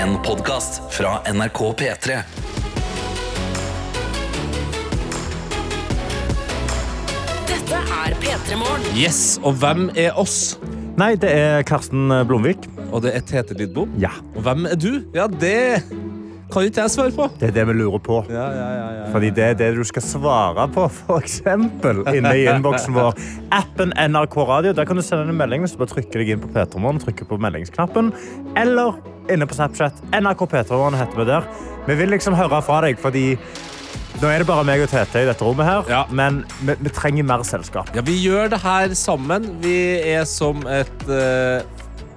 En podkast fra NRK P3. Dette er P3 Morgen. Yes, og hvem er oss? Nei, det er Karsten Blomvik. Og det er Tete Lidbom. Ja, Og hvem er du? Ja, det kan ikke jeg svare på. det er det vi lurer på. Ja, ja, ja, ja. Fordi det er det du skal svare på, eksempel, inne i innboksen vår. Appen NRK Radio. Der kan du sende en melding hvis du bare trykker deg inn på P3morgen trykker på meldingsknappen. Eller inne på Snapchat. NRK P3morgen heter vi der. Vi vil liksom høre fra deg, fordi nå er det bare meg og Tete i dette rommet her, Ja. men vi, vi trenger mer selskap. Ja, vi gjør det her sammen. Vi er som et eh,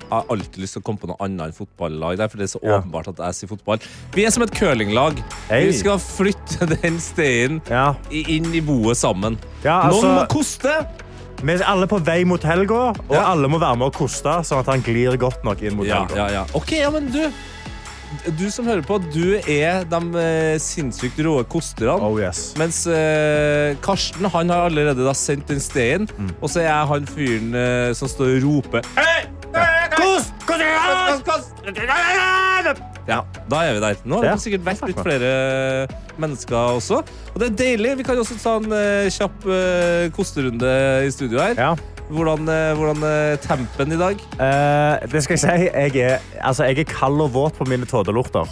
Jeg har alltid lyst til å komme på noe annet enn fotballag. Der, for det er så Ja. åpenbart at jeg sier fotball. Vi er som et curlinglag. Hey. Vi skal flytte den steinen Ja. inn i boet sammen. Ja, Noen må altså, koste! vi er alle på vei mot helga, og alle må være med og koste, sånn at han glir godt nok inn mot Ja, helga. ja, ja. Ok, ja, men du Du som hører på, du er de eh, sinnssykt rå kosterne. Oh yes. Mens uh, Karsten han har allerede da sendt den steinen, Mm. og så er jeg han fyren uh, som står og roper Hei! Kost! Kost! Ja, da er vi der. Nå har det sikkert vært litt flere mennesker også. Og det er deilig. Vi kan også ta en kjapp kosterunde i studio her. Ja. Hvordan, uh, hvordan er tempen i dag? Eh, det skal jeg si. Jeg er, altså, jeg er kald og våt på mine tådelorter.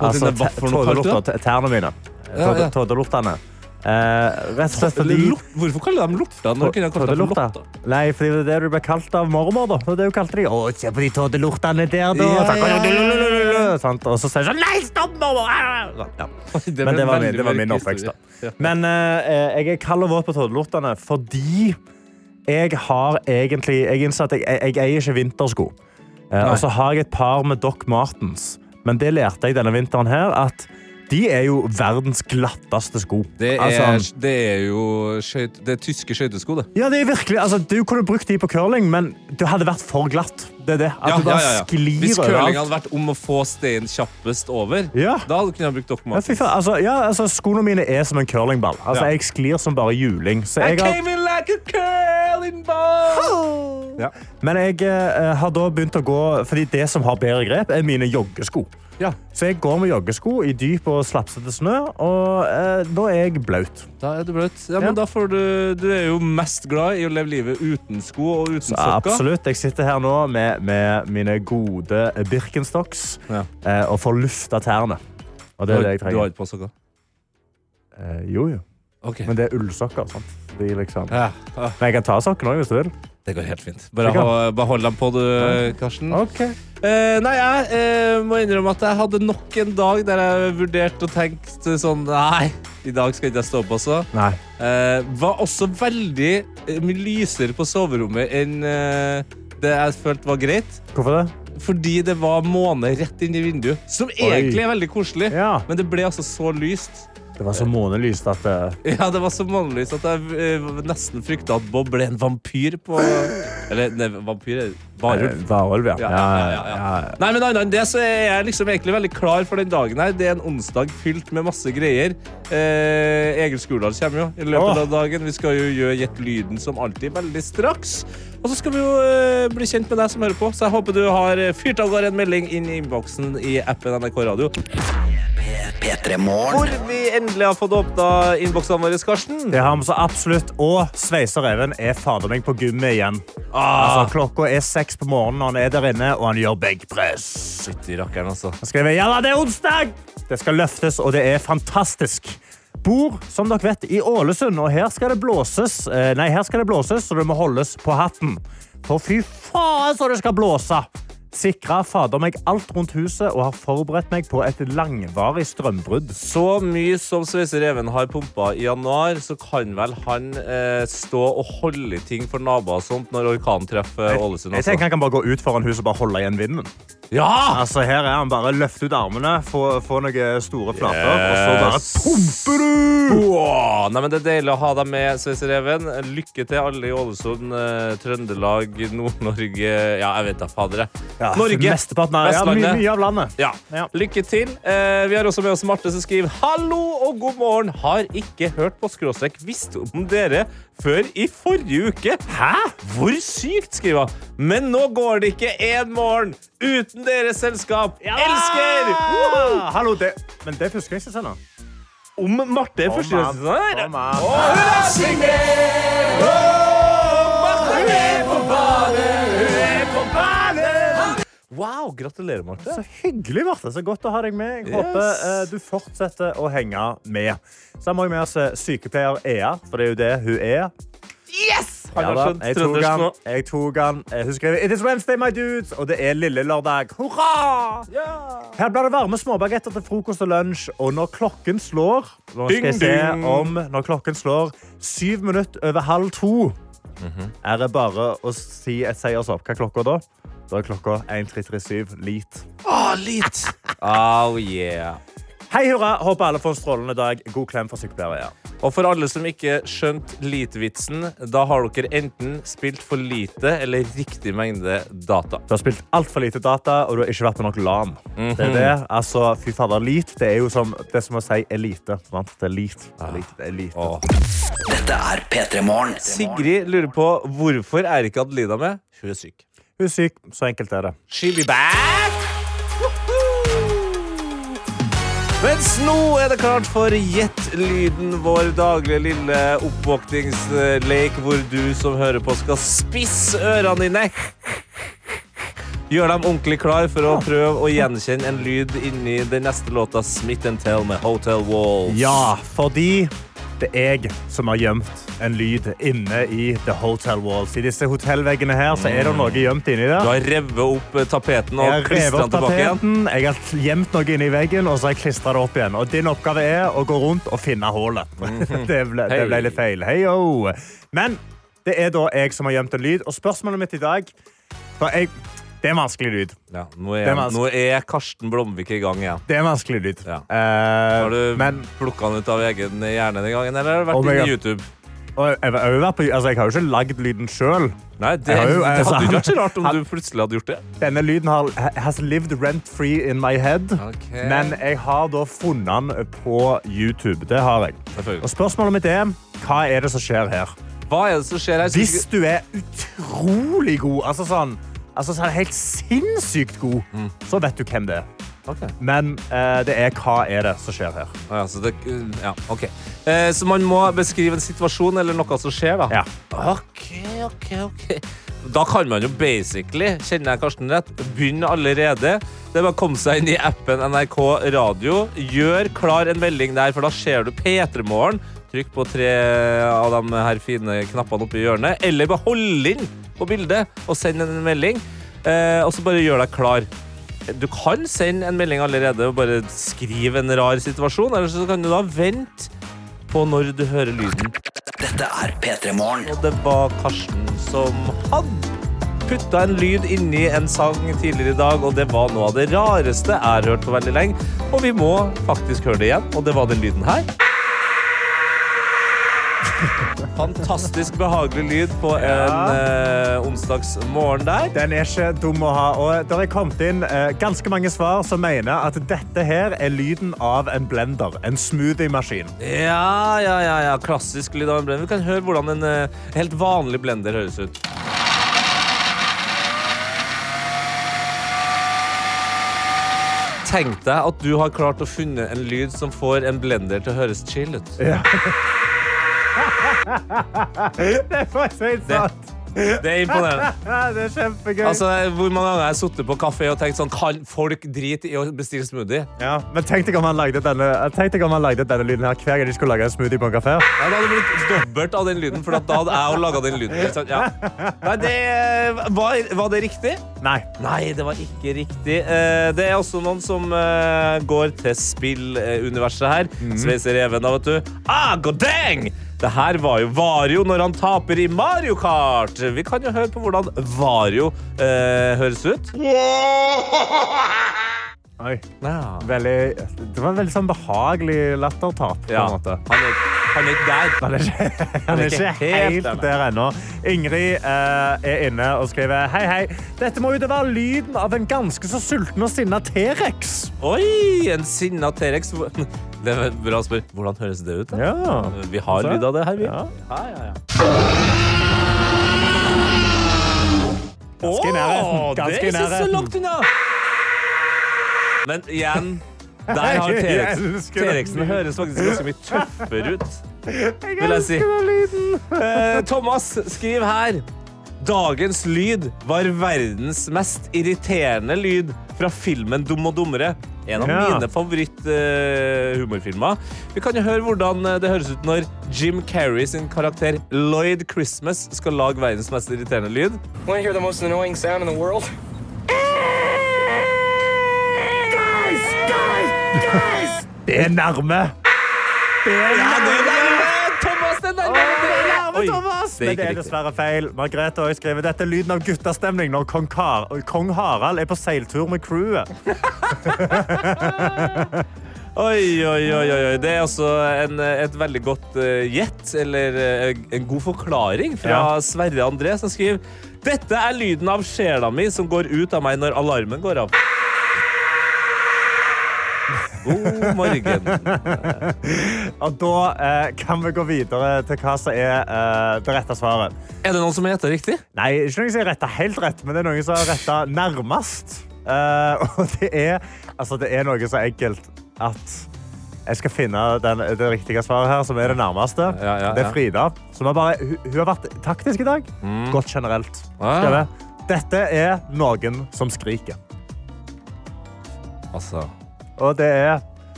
Altså, kalt, tådelorter, t- tærne mine. Ja, ja. Tåde- Tådelortene. Eh, rett og slett fordi Lort- Hvorfor kaller de lorter? Når kunne jeg kalt dem lorter? Nei, fordi det er det du ble kalt av mormor. da. Det var det hun kalte de. Å, se på de tådelortene der, da. Ja, Sant? ja, Sant? Og så sier hun sånn Nei, stopp, mormor! Ja. Men det var, veldig min, det var mørk min oppvekst. da. historie. Ja. Men eh, jeg er kald og våt på tådelortene fordi jeg har egentlig Jeg innser at jeg, jeg, jeg eier ikke vintersko. Eh, og så har jeg et par med Doc Martens. Men det lærte jeg denne vinteren her, at de er jo verdens glatteste sko. Det er, Altså, det er jo skøyt, det er tyske skøytesko, det. ja, det er virkelig, altså, Du kunne brukt de på curling, men det hadde vært for glatt. Det er det. At du bare sklir Hvis curling hadde vært om å få steinen kjappest over, Ja. da du kunnet brukt Doc Ja, altså, ja, altså, skoene mine er som en curlingball. Altså, Ja. Jeg sklir som bare juling. Så I came in like a curling ball! Ja. Men jeg eh, har da begynt å gå Fordi det som har bedre grep, er mine joggesko. Ja, Så jeg går med joggesko i dyp og slapsete snø, og eh, da er jeg blaut. da er du bløt. Ja, Ja. da får du Du er jo mest glad i å leve livet uten sko og uten Så sokker. absolutt. Jeg sitter her nå med, med mine gode Birkenstocks Ja. eh, og får lufta tærne. Og det er det jeg trenger. Du har ikke på sokker? Eh, jo, jo. Ok. Men det er ullsokker. sant? De liksom. Ja, ja, Men jeg kan ta sokken òg, hvis du vil. det går helt fint. Bare ha- behold dem på, du, Karsten. Okay. Eh, nei, jeg eh, må innrømme at jeg hadde nok en dag der jeg vurderte og tenkte sånn Nei, i dag skal ikke jeg stå opp også. Nei. Eh, var også veldig eh, mye lysere på soverommet enn eh, det jeg følte var greit. Hvorfor det? Fordi det var måne rett inn i vinduet, som egentlig er veldig koselig. Ja. Men det ble altså så lyst. Det var så månelyst at det... Ja, det var så månelyst at jeg uh, nesten frykta at Bob ble en vampyr på Eller nei, vampyr er varulv. eh, Varulv, ja. Ja, ja, ja, ja. Nei, men annet enn det så er jeg liksom egentlig veldig klar for den dagen her. Det er en onsdag fylt med masse greier. Eh, Egil Skurdal kommer jo i løpet av dagen. Vi skal jo gjøre Gjett lyden som alltid veldig straks. Og så skal vi jo eh, bli kjent med deg som hører på, så jeg håper du har eh, fyrt av gårde en melding inn i innboksen i appen NRK Radio. Hvor vi endelig har fått åpna innboksene våre, Karsten. Det har vi så absolutt. Og Sveiser Even er fader meg på gummi igjen. Ah, Altså, klokka er seks på morgenen, og han er der inne, og han gjør benkpress. Fytti rakkeren, altså. Han skriver ja da, det er onsdag! Det skal løftes, og det er fantastisk. Bor, som dere vet, i Ålesund, og her skal det blåses. Eh, Nei, her skal det blåses, så det må holdes på hatten. For fy faen så det skal blåse! Sikra fader meg alt rundt huset og har forberedt meg på et langvarig strømbrudd. Så mye som Sveiser Even har pumpa i januar, så kan vel han eh, stå og holde i ting for naboer og sånt når orkanen treffer Ålesund. Jeg tenker Altså. han kan bare gå ut foran huset og bare holde igjen vinden. Ja! Altså, her er han bare løft ut armene, få, få noen store flater, og så bare pumper du! Wow. Nei, men det er deilig å ha deg med, Sveiser Even. Lykke til alle i Ålesund, eh, Trøndelag, Nord-Norge Ja, jeg vet da fader. jeg. Ja, Norge. Mesteparten av, ja, mye, mye av landet. Ja. Ja. Lykke til. Eh, vi har også med oss Marte som skriver Hallo og god morgen. Har ikke hørt på skråstrek. Visste om dere før i forrige uke. Hæ? Hvor sykt, skriver hun. Men nå går det ikke en morgen uten deres selskap. Ja! Elsker! Woohoo! Hallo, det, men det er førstegangssesong. Om Marte er Kom an. førstegangsdesigner. Kom an. Å, Wow, gratulerer, Marte. Så hyggelig, Marte. Så godt å ha deg med. Jeg Yes. håper eh, du fortsetter å henge med. Så har vi med oss eh, sykepleier Ea, for det er jo det hun er. Yes! Han Ja da, jeg tok han. Jeg tok han. Eh, Hun skrev It is Wednesday, my dudes, og det er lille lørdag. Hurra! Her blir det varme småbagetter til frokost og lunsj, og når klokken slår Nå skal jeg se om Når klokken slår syv minutter over halv to, Mhm. er det bare å si et seiersopp. Hva er klokka da? Da er klokka 1337 lit. Å, litt. Oh, yeah. Hei, hurra! Håper alle får en strålende dag. God klem fra sykepleiere. Ja. Og for alle som ikke skjønte litvitsen, da har dere enten spilt for lite eller riktig mengde data. Du har spilt altfor lite data, og du har ikke vært på nok LAN. Det er det. Altså, fy fader, lit det er jo som, det er som å si elite. Sant? Det er lit. Det er elite. Det er elite. Åh. Dette er P3 Morgen. Sigrid lurer på hvorfor er ikke Adelina med. Hun er syk. Hun er syk. Så enkelt er det. She'll be back! Mens nå er det klart for Gjett lyden, vår daglige lille oppvåkningslek, hvor du som hører på, skal spisse ørene dine. Gjør dem ordentlig klar for å prøve å gjenkjenne en lyd inni den neste låta Smith Tell med Hotel Walls. Ja, fordi det er jeg som har gjemt en lyd inne i The Hotel Walls. I disse hotellveggene her så er det noe gjemt inni Du har revet opp eh, tapeten og klistra den tilbake igjen. jeg har gjemt noe inni veggen, og så har jeg klistra det opp igjen. Og din oppgave er å gå rundt og finne hullet. det, ble, det ble litt feil. Hei. Men det er da jeg som har gjemt en lyd, og spørsmålet mitt i dag for jeg, Det er en vanskelig lyd. Ja, nå, er, vanskelig. nå er Karsten Blomvik i gang igjen. Det er en vanskelig lyd. Ja. Uh, Har du men plukka den ut av egen hjerne den gangen, eller har du vært oh jeg inne i YouTube? jeg, jeg, på, altså, jeg har jo ikke lagd lyden sjøl. Nei, det, jo- det hadde jo ikke rart om du plutselig hadde gjort det. Denne lyden har, has lived rent free in my head. Men jeg har da funnet den på YouTube. Det har jeg. Og spørsmålet mitt er hva er det som skjer her? Hva er det som skjer her? Hvis du er utrolig god, altså sånn, altså sånn helt sinnssykt god, så vet du hvem det er. Okay. Men eh, det er hva er det som skjer her. Ja, så, det, ja, ok. Eh, så man må beskrive en situasjon eller noe som skjer, da? Ja. Ok, ok, ok. Da kan man jo basically, kjenner jeg Karsten rett, begynne allerede. Det er bare å komme seg inn i appen NRK Radio. Gjør klar en melding der, for da ser du P3 Morgen. Trykk på tre av de her fine knappene oppe i hjørnet. Eller bare hold inn på bildet og send en melding. Eh, og så bare gjør deg klar. Du kan sende en melding allerede og bare skrive en rar situasjon, eller så kan du da vente på når du hører lyden. Dette er P3 Morgen. Og det var Karsten som hadde putta en lyd inni en sang tidligere i dag, og det var noe av det rareste jeg har hørt på veldig lenge. Og vi må faktisk høre det igjen, og det var den lyden her. Fantastisk behagelig lyd på en eh, onsdagsmorgen der. Den er ikke dum å ha. Og det er kommet inn eh, ganske mange svar som mener at dette her er lyden av en blender. En smoothie-maskin. Ja, ja, ja, ja. Klassisk lyd av en blender. Vi kan høre hvordan en eh, helt vanlig blender høres ut. Tenk deg at du har klart å funne en lyd som får en blender til å høres chill ut. Det er faktisk helt Det- sant. Det er imponerende. Det er kjempegøy. Altså, Hvor mange ganger har jeg sittet på kafé og tenkt sånn Kan folk drite i å bestille smoothie? ja, men tenk deg om han lagde denne, om han lagde denne lyden her hver gang de skulle lage en smoothie på en kafé. Ja, det hadde blitt dobbelt av den lyden, for da hadde jeg laga den lyden. Ja. Nei, det, var, var det riktig? Nei. Nei, det var ikke riktig. Eh, Det er også noen som eh, går til spilluniverset her. Sveiser Even, da, vet du. Ah, god dang! Det her var jo Vario når han taper i Mario Kart. Vi kan jo høre på hvordan Vario eh, høres ut. Oi. Veldig, det var en veldig sånn behagelig lattertap. på en måte. Han er Han er ikke der. Han er ikke, han er ikke helt der ennå. Ingrid eh, er inne og skriver Hei, hei. Dette må jo være lyden av en ganske så sulten og sinna T-rex. Oi, en sinna T-rex. Det er bra å spørre. Hvordan høres det ut? Ja. Vi har lyd av det her, vi. Ja. Ja. Ganske i nærheten. Ganske det er ikke så langt unna. Men igjen, der har T-rexen høres faktisk ganske mye tøffere ut. Vil jeg si. Eh, Thomas, skriv her. Dagens lyd var verdens mest irriterende lyd fra filmen Dum og dummere. En av Ja. mine favoritt-humorfilmer. Vi kan jo høre hvordan eh, det høres ut når Jim Carrey sin karakter Lloyd Christmas skal lage verdens mest irriterende lyd. Want to hear the most annoying sound in the world? Det er nærme. Det er nærme. Thomas, det er nærme! Det er nærme, Thomas! Men det er dessverre feil. Margrethe har også skriver, dette er lyden av guttastemning når kong, Kar kong Harald er på seiltur med crewet. Oi, oi, oi, oi. Det er altså en, et veldig godt gjett, gjett, eller uh, en god forklaring fra Ja. Sverre André, som skriver Dette er lyden av sjela mi som går ut av meg når alarmen går av. God morgen. Og da eh, kan vi gå videre til hva som er eh, det rette svaret. Er det noen som har gjetta riktig? Nei, ikke noen som har retta helt rett, men det er noen som har retta nærmest. Eh, og det er, altså, det er noe så enkelt at jeg skal finne den, det riktige svaret her, som er det nærmeste. Ja, ja, Det er Frida. Som har bare, hun, hun har vært taktisk i dag. Godt generelt. Ah. Dette er noen som skriker. Altså Og det er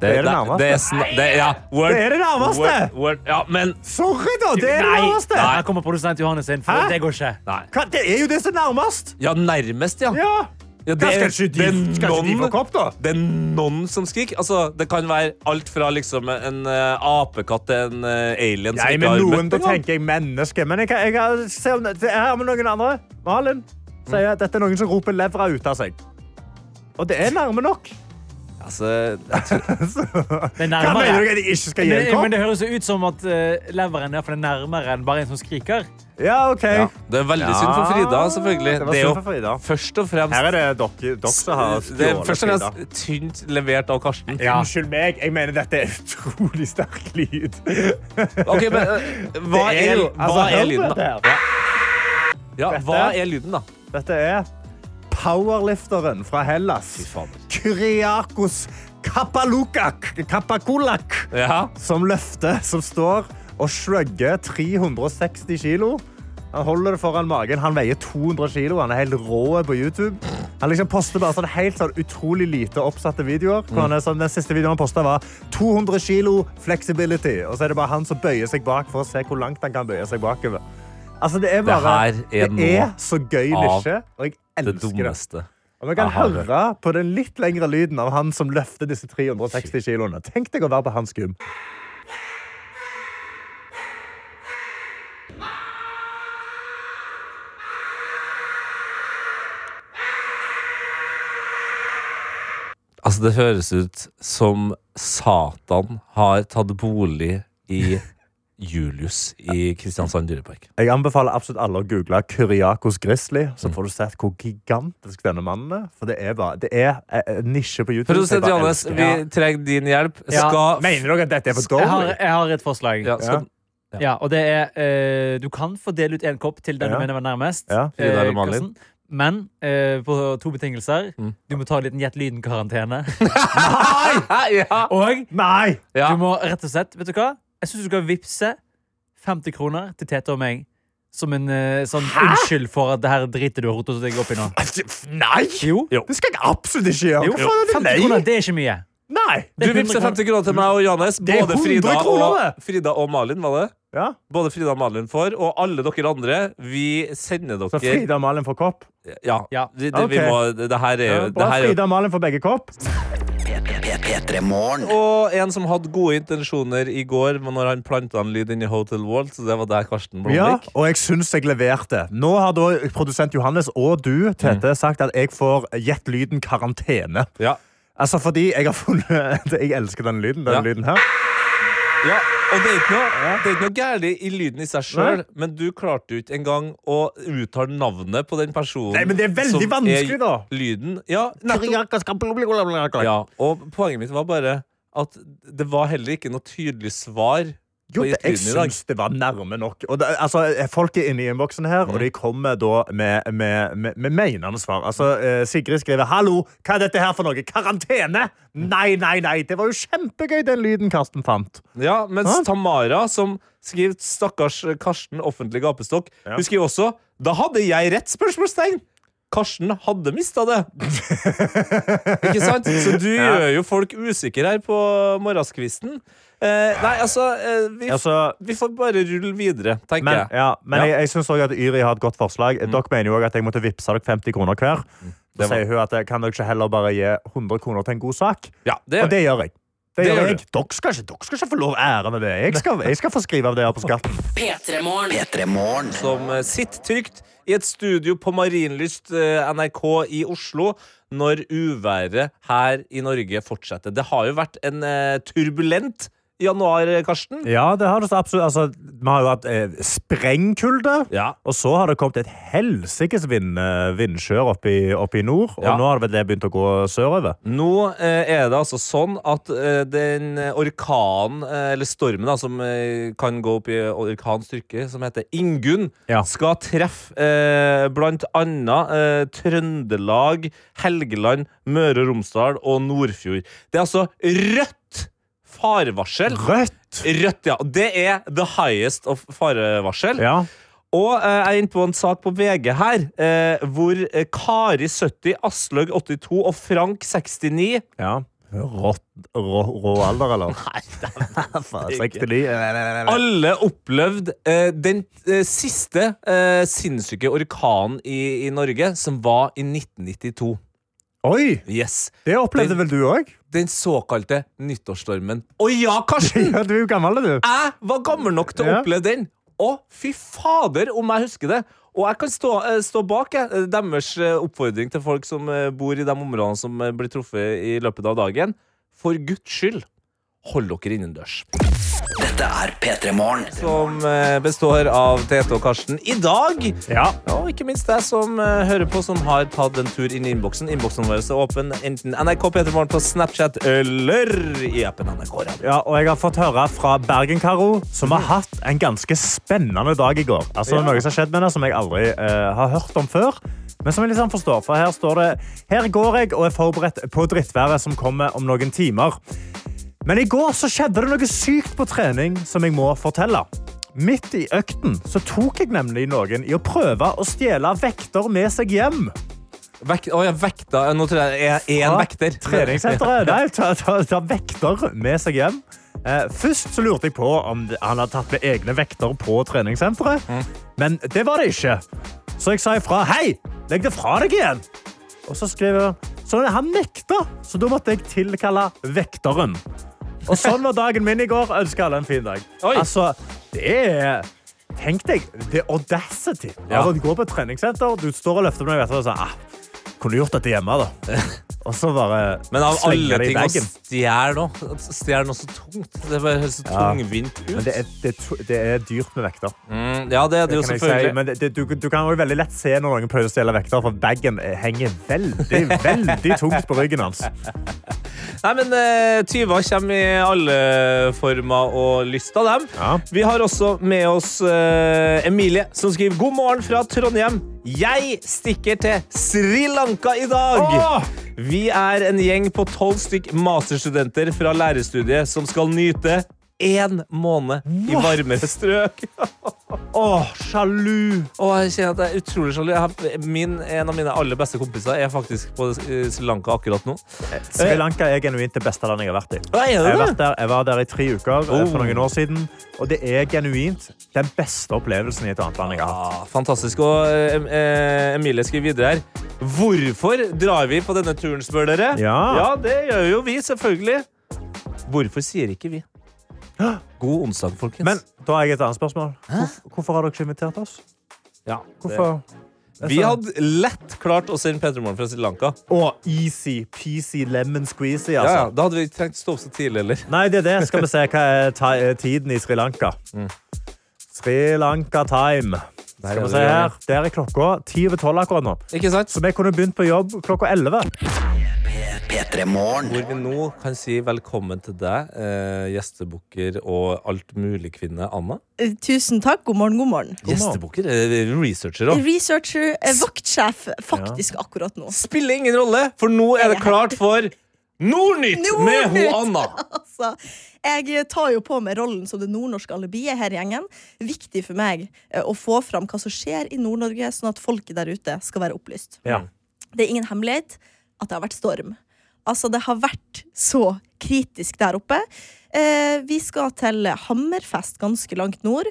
Det er det nærmeste. Det er, det ja, word, Det er det nærmeste! Word, word, ja, men Sorry, da! Det er det Nei, nærmeste! her kommer produsent Johannes inn, for Hæ? det går ikke. Hva? Det er jo det som er nærmest! Ja, nærmest, ja. Ja. Ja, Hva, skal ikke de, det er noen- kopp, da? Det er noen som skriker. Altså, det kan være alt fra liksom, en uh, apekatt til en uh, alien som Nei, ikke men har noen, møtt da tenker jeg menneske. Men jeg, jeg, kan se om det, det er her med noen andre. Malin sier at dette er noen som roper levra ut av seg. Og det er nærme nok. Altså, Det er Hva mener du at jeg ikke skal gi en Men, men det høres ut som at uh, leveren er, er nærmere enn bare en som skriker. Ja, OK. ja. Det er veldig synd for Frida, selvfølgelig. Det det er jo Frida. først og fremst Her er det dere, dere som har det er først og Frida. fremst tynt levert av Karsten. Unnskyld meg, jeg mener dette er utrolig sterk lyd. Ok, men eh, hva er, er, hva altså, er lyden, da? Ja, Dette- hva er lyden, da? Dette er powerlifteren fra Hellas. Kyriakos Kapalukak, Kapakulak, Ja. som løfter, som står og slugger 360 kilo. Han holder det foran magen. Han veier 200 kilo. Han er helt rå på YouTube. Han liksom poster bare sånn helt sånn utrolig lite oppsatte videoer. Er sånn, den siste videoen han postet var 200 kilo flexibility. Og så er det bare han som bøyer seg bak for å se hvor langt han kan bøye seg bakover. Altså, det er bare her er det er så gøy nisje, og jeg Det elsker det. dummeste. Og vi kan høre på den litt lengre lyden av han som løfter disse 360 kiloene. Tenk deg å være på hans gym. Altså, det høres ut som Satan har tatt bolig i Julius i Kristiansand dyrepark. Jeg anbefaler absolutt alle å google Kyriakos Grizzly, så får du sett hvor gigantisk denne mannen er. For det er bare Det er eh, en nisje på YouTube. Produsent Johannes, vi trenger din hjelp. Ja. Skal Mener dere at dette er for Jeg har, dårlig? jeg har et forslag. ja, skal, Ja, og det er eh, Du kan få dele ut en kopp til den Ja. du mener var nærmest. Ja. Eh? Men eh, på to betingelser. Mm. Du må ta en liten Gjett lyden-karantene. ja. Og Nei! Ja. du må rett og slett Vet du hva? Jeg syns du skal vippse 50 kroner til Tete og meg. Som en eh, sånn unnskyld for at det her dritet du har rotet deg opp i nå. Nei! Jo. Det skal jeg absolutt ikke gjøre. Jo, er det 50 nei? kroner, det er ikke mye. Nei! Du Det er 100 vippser 50 kroner til meg og Johannes. Det er Både 100 Frida kroner, og, det. Frida og Malin, var det? Ja. Både Frida og Malin får, og alle dere andre. Vi sender Så dere Frida og Malin får kopp. Ja. Ja. Det, det, vi Ok. må, det, det her er Ja, jo det bra, her er jo Frida og Malin får begge kopp. P3 Og en som hadde gode intensjoner i går når han planta en lyd inn i Hotel Walt. Så det var der Karsten Ja, og jeg syns jeg leverte. Nå har da produsent Johannes og du, Tete, sagt at jeg får gjett lyden karantene. Ja. Altså fordi jeg har funnet Jeg elsker den lyden. Denne Ja. lyden her. ja. Og det er ikke noe, det er ikke noe gærent i lyden i seg sjøl, men du klarte jo ikke engang å uttale navnet på den personen. Nei, men det er veldig som vanskelig, da. Lyden. Ja, nettopp. Ja, og poenget mitt var bare at det var heller ikke noe tydelig svar Jo, det, jeg syns det var nærme nok. Og det, altså, folk er inne i innboksen her, og de kommer da med, med, med, med menende svar. Altså, eh, Sigrid skriver 'Hallo, hva er dette her for noe? Karantene?' Nei, nei, nei. Det var jo kjempegøy, den lyden Karsten fant. Ja, mens Hæ? Tamara, som skriver 'Stakkars Karsten, offentlig gapestokk', Ja. hun skriver også 'Da hadde jeg rett?' spørsmålstegn. Karsten hadde mista det. Ikke sant? Så du Ja. gjør jo folk usikre her på morgenskvisten. Eh, nei, altså, eh, vi, Altså, vi får bare rulle videre, tenker men jeg. ja, men Ja. jeg, jeg syns òg at Yri har et godt forslag. Dere mener jo også at jeg måtte vippse dere 50 kroner hver. Da Så var- sier hun at kan dere ikke heller bare gi 100 kroner til en god sak? Ja, det, Og det gjør jeg. Det Det gjør jeg. Dere, skal ikke, dere skal ikke få lov ære med det. Jeg skal, jeg skal få skrive av det her på skatten. P3morgen. P3 Morgen. som eh, sitter trygt i et studio på Marienlyst eh, NRK i Oslo når uværet her i Norge fortsetter. Det har jo vært en eh, turbulent januar, eh, Karsten. Ja, det har det absolutt. Altså, vi har jo hatt eh, sprengkulde. Ja. Og så har det kommet et helsikes vind, eh, vindskjør oppe i, nord. Og Ja. nå har det begynt å gå sørover. Nå eh, er det altså sånn at eh, den orkanen, eh, eller stormen, da, som kan gå opp i orkanstyrke, som heter Ingunn, Ja. skal treffe blant annet Trøndelag, Helgeland, Møre og Romsdal og Nordfjord. Det er altså rødt farevarsel. Rødt! Rødt, ja. Det er the highest of farevarsel. Ja. Og eh, jeg er inne på en sak på VG her, eh, hvor eh, Kari 70, Aslaug 82 og Frank 69 ja. Rått, rå, rå alder, eller? Nei, det er 69. alle opplevde eh, den eh, siste eh, sinnssyke orkanen i, i Norge, som var i 1992. Oi! Yes. Det opplevde vel du òg? Den såkalte nyttårsstormen. Å ja, Karsten! Ja, du er jo gammel, du. Jeg var gammel nok til å Ja. oppleve den. Å, fy fader, om jeg husker det. Og jeg kan stå, eh, stå bak jeg, eh, deres eh, oppfordring til folk som bor i de områdene som blir truffet i løpet av dagen. For Guds skyld, hold dere innendørs. Dette er P3 Morgen. Som eh, består av Tete og Karsten i dag. Ja. Og ikke minst deg som eh, hører på, som har tatt en tur inn i innboksen. Innboksen vår er åpen enten NRK P3 Morgen på Snapchat eller i appen NRK Radio. Ja, og jeg har fått høre fra Bergen-Karo, som har hatt en ganske spennende dag i går. Altså Ja. Noe som har skjedd med henne som jeg aldri uh, har hørt om før. Men som jeg liksom forstår, for her står det Her går jeg og er forberedt på drittværet som kommer om noen timer. Men i går så skjedde det noe sykt på trening som jeg må fortelle. Midt i økten så tok jeg nemlig noen i å prøve å stjele vekter med seg hjem. Vek å, ja, vekta Nå tror jeg det én Fra vekter. Treningssenteret. Nei, ta, ta, ta vekter med seg hjem. Eh, først så lurte jeg på om han hadde tatt med egne vekter på treningssenteret. Men det var det ikke. Så jeg sa ifra. Hei, legg det fra deg igjen. Og så skrev jeg Så han nekta, så da måtte jeg tilkalle vekteren. Og sånn var dagen min i går. Ønsker alle en fin dag. Altså, det er Tenk deg det audacity Ja. Altså, du går på et treningssenter. Du står og løfter vekter og sier ah, kunne gjort dette hjemme, da? Og så bare Men av alle ting å stjele nå Stjele noe så tungt. Det høres så Ja. tungvint ut. Men det er, det, det er dyrt med vekter. Mm, ja, det er det jo selvfølgelig. si. Men det, det, du, du kan jo veldig lett se når noen prøver å stjele vekter, for bagen henger veldig veldig tungt på ryggen hans. Nei, men uh, Tyver kommer i alle former og lyst av dem. Ja. Vi har også med oss uh, Emilie, som skriver God morgen fra Trondheim. Jeg stikker til Sri Lanka i dag. Åh! Vi er en gjeng på tolv stykk masterstudenter fra lærerstudiet som skal nyte én måned i varmere strøk. Åh, sjalu! Åh, jeg kjenner at jeg er utrolig sjalu. Jeg har- Min, en av mine aller beste kompiser er faktisk på eh, Sri Lanka akkurat nå. Sri Lanka er genuint det beste landet jeg har vært i. Hva er Jeg, det? vært der, jeg var der i tre uker eh, Oh. for noen år siden, og det er genuint den beste opplevelsen i et annet land jeg har hatt. Ah, fantastisk. Og eh, eh, Emilie skriver videre her. Hvorfor drar vi på denne turen, spør dere? Ja. ja, det gjør jo vi, selvfølgelig. Hvorfor sier ikke vi? God onsdag, folkens. Men da har jeg et annet spørsmål. Hvorfor, hvorfor har dere ikke invitert oss? ja, Hvorfor? Vi hadde lett klart å sende Peter Morgen fra Sri Lanka. Og easy peasy lemon squeezy, altså. ja, ja, Da hadde vi ikke trengt å stå opp så tidlig heller. Nei, det er det. Skal vi se hva er ta eh, tiden i Sri Lanka. Sri Lanka time. Skal vi se her. Der er klokka ti over tolv akkurat nå. Ikke sant? Så vi kunne begynt på jobb klokka elleve. P3 Morgen. Hvor vi nå kan si velkommen til deg, eh, gjestebukker og altmuligkvinne Anna. Eh, Tusen takk. God morgen, god morgen. Gjestebukker? eh, Researcher òg. Researcher, eh, vaktsjef, faktisk akkurat nå. Spiller ingen rolle, for nå er det klart for Nordnytt med ho Anna. Altså, jeg tar jo på meg rollen som det nordnorske alibiet her i gjengen. Viktig for meg eh, å få fram hva som skjer i Nord-Norge, sånn at folket der ute skal være opplyst. Ja. Det er ingen hemmelighet at det har vært storm. Altså, det har vært så kritisk der oppe. Eh, vi skal til Hammerfest, ganske langt nord,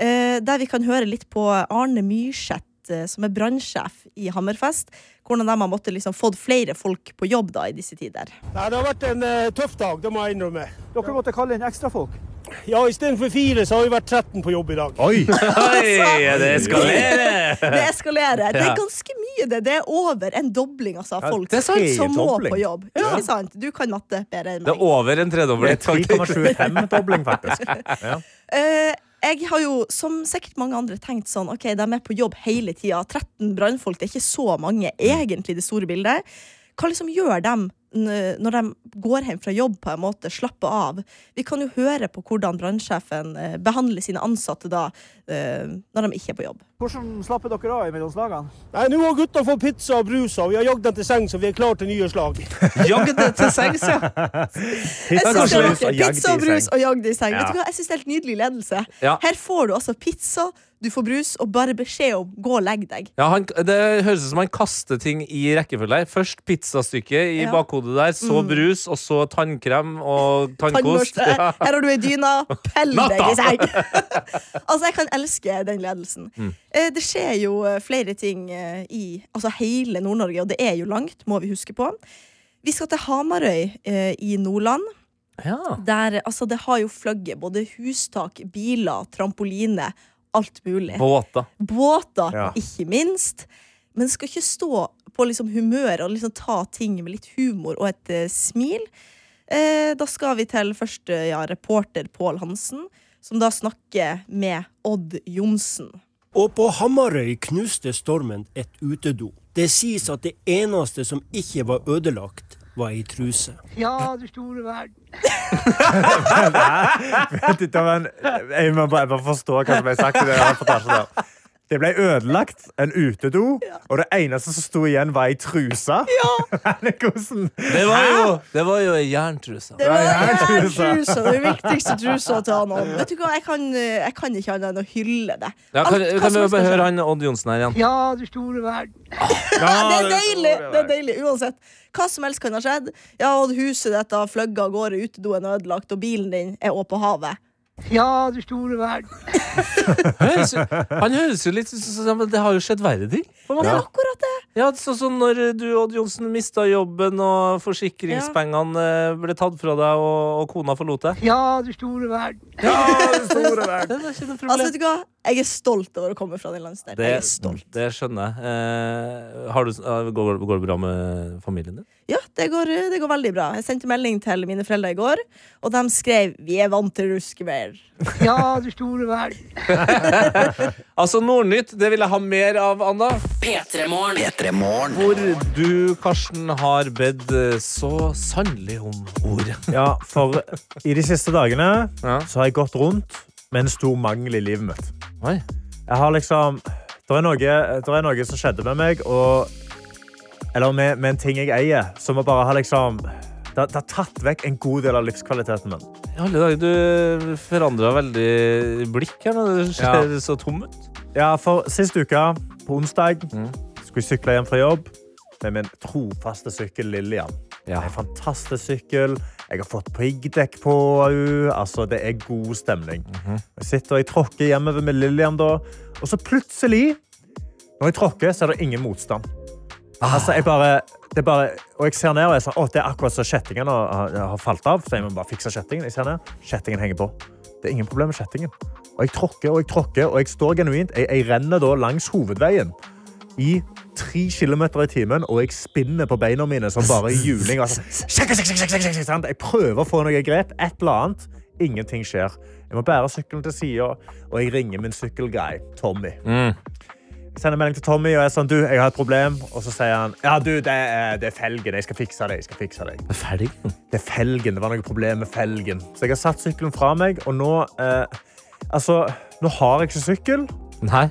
eh, der vi kan høre litt på Arne Myrseth, eh, som er brannsjef i Hammerfest. Hvordan de har måttet liksom fått flere folk på jobb da i disse tider. Nei, Det har vært en eh, tøff dag, det må jeg innrømme. Dere måtte kalle inn ekstrafolk. Ja, Istedenfor fire så har vi vært 13 på jobb i dag. Oi! Oi, det eskalerer! Det eskalerer. Det er ganske mye, det. Det er over en dobling altså, av folk det sant. som må på jobb. Ikke sant? Du kan matte bedre enn meg. Det er over en tredobling. er 3,25-dobling, faktisk. Ja. Eh, jeg har jo, som sikkert mange andre, tenkt sånn OK, de er på jobb hele tida. 13 brannfolk, det er ikke så mange, egentlig, det store bildet. Hva liksom gjør dem når de går hjem fra jobb, på en måte, slapper av? Vi kan jo høre på hvordan brannsjefen eh, behandler sine ansatte da, eh, når de ikke er på jobb. Hvordan slapper dere av mellom slagene? Nei, Nå har gutta fått pizza og brus, og vi har jagd dem til sengs, så vi er klare til nye slag. Jagd dem til sengs, ja. Jeg Pizza, er Pizza i og brus og jagd i seng. Ja. Vet du hva? Jeg synes det er helt nydelig ledelse. Ja. Her får du altså pizza, du får brus, og bare beskjed om gå og legg deg. Ja, han, det høres ut som han kaster ting i rekkefølge. her. Først pizzastykket i Ja. bakhodet der, så brus, og så tannkrem og tannkost. Ja. Her har du ei dyne. Pell deg i seng! altså, jeg kan elske den ledelsen. Mm. Eh, Det skjer jo eh, flere ting eh, i altså hele Nord-Norge, og det er jo langt, må vi huske på. Vi skal til Hamarøy i Nordland. Ja. Der altså, det har jo fløyet både hustak, biler, trampoline, alt mulig. Båter. Båter, Ja. ikke minst. Men skal ikke stå på liksom humør og liksom ta ting med litt humor og et eh, smil. Eh, da skal vi til først eh, ja, reporter Pål Hansen, som da snakker med Odd Johnsen. Og på Hamarøy knuste stormen et utedo. Det sies at det eneste som ikke var ødelagt, var ei truse. Ja, du store verden. Vent litt, men Jeg må bare, jeg må forstå hva som ble sagt i den reportasjen der. Det ble ødelagt en utedo, og det eneste som sto igjen, var ei truse. Ja. Det var jo, det var jo ei jerntruse. Det var Ja, ja, ja, trusa. trusa, den viktigste trusa til han Odd. Vet du hva, jeg kan, eh, jeg kan ikke annet enn å hylle det. Ja, kan, Alt- kan vi bare høre han Odd Johnsen her igjen? Ja, du store verden. Ja, det er deilig! Det er deilig, uansett. Hva som helst kan ha skjedd. Ja, Odd, huset ditt har fløyet av gårde, utedoen er ødelagt, og bilen din er også på havet. Ja, du store verden. Han høres jo litt ut som Det har jo skjedd verre ting. Det er akkurat det. Ja, sånn som når du, Odd Johnsen, mista jobben, og forsikringspengene eh, ble tatt fra deg, og, og kona forlot deg. Ja, du store verden. Ja, du store verden. Det er ikke noe Altså, vet du hva? Jeg er stolt over å komme fra den landsdelen. Det, Jeg er stolt. det skjønner jeg. Eh, har du, eh, går, går det bra med familien din? Ja, det går, det går veldig bra. Jeg sendte melding til mine foreldre i går, og de skrev 'Vi er vant til ruskevær'. Ja, du store verden. Altså, Nordnytt, det vil jeg ha mer av, Anna. P3 Morgen. P3 Morgen. Hvor du, Karsten, har bedt eh, så sannelig om ord. Ja, for i de siste dagene Ja. så har jeg gått rundt med en stor mangel i livet mitt. Oi. Jeg har liksom Det er er noe som skjedde med meg, og Eller med, med en ting jeg eier, som bare har liksom det, det har tatt vekk en god del av livskvaliteten min. Alle dager, du forandra veldig blikk her Det ser ja. så tom ut. Ja, for sist uke, på onsdag, Mm. skulle jeg sykle hjem fra jobb med min trofaste sykkel Lillian. Ja. En fantastisk sykkel. Jeg har fått piggdekk på henne. Altså, det er god stemning. Mhm. Jeg sitter og jeg tråkker hjemover med Lillian, da. Og så plutselig, når jeg tråkker, så er det ingen motstand. Ah. Altså, jeg bare, det bare, og jeg ser ned og jeg sånn, å, det er akkurat så kjettingen har, har- falt av. Så jeg må bare fikse kjettingen. Jeg ser ned, kjettingen henger på. Det er ingen problem med kjettingen. Og jeg tråkker og jeg tråkker, og jeg står genuint. Jeg, jeg renner da langs hovedveien. i tre kilometer i timen, og jeg spinner på beina mine som bare juling. Altså? Jeg prøver å få noe grep, et eller annet. Ingenting skjer. Jeg må bære sykkelen til sida, og jeg ringer min sykkelguy, Tommy. Mm. Sender melding til Tommy og er sånn, du, jeg har et problem. Og så sier han ja, du, det er, det er felgen. Jeg skal fikse det. jeg skal fikse det. Ferdig? Det er felgen. Det var noe problem med felgen. Så jeg har satt sykkelen fra meg, og nå eh, Altså, nå har jeg ikke sykkel, Nei.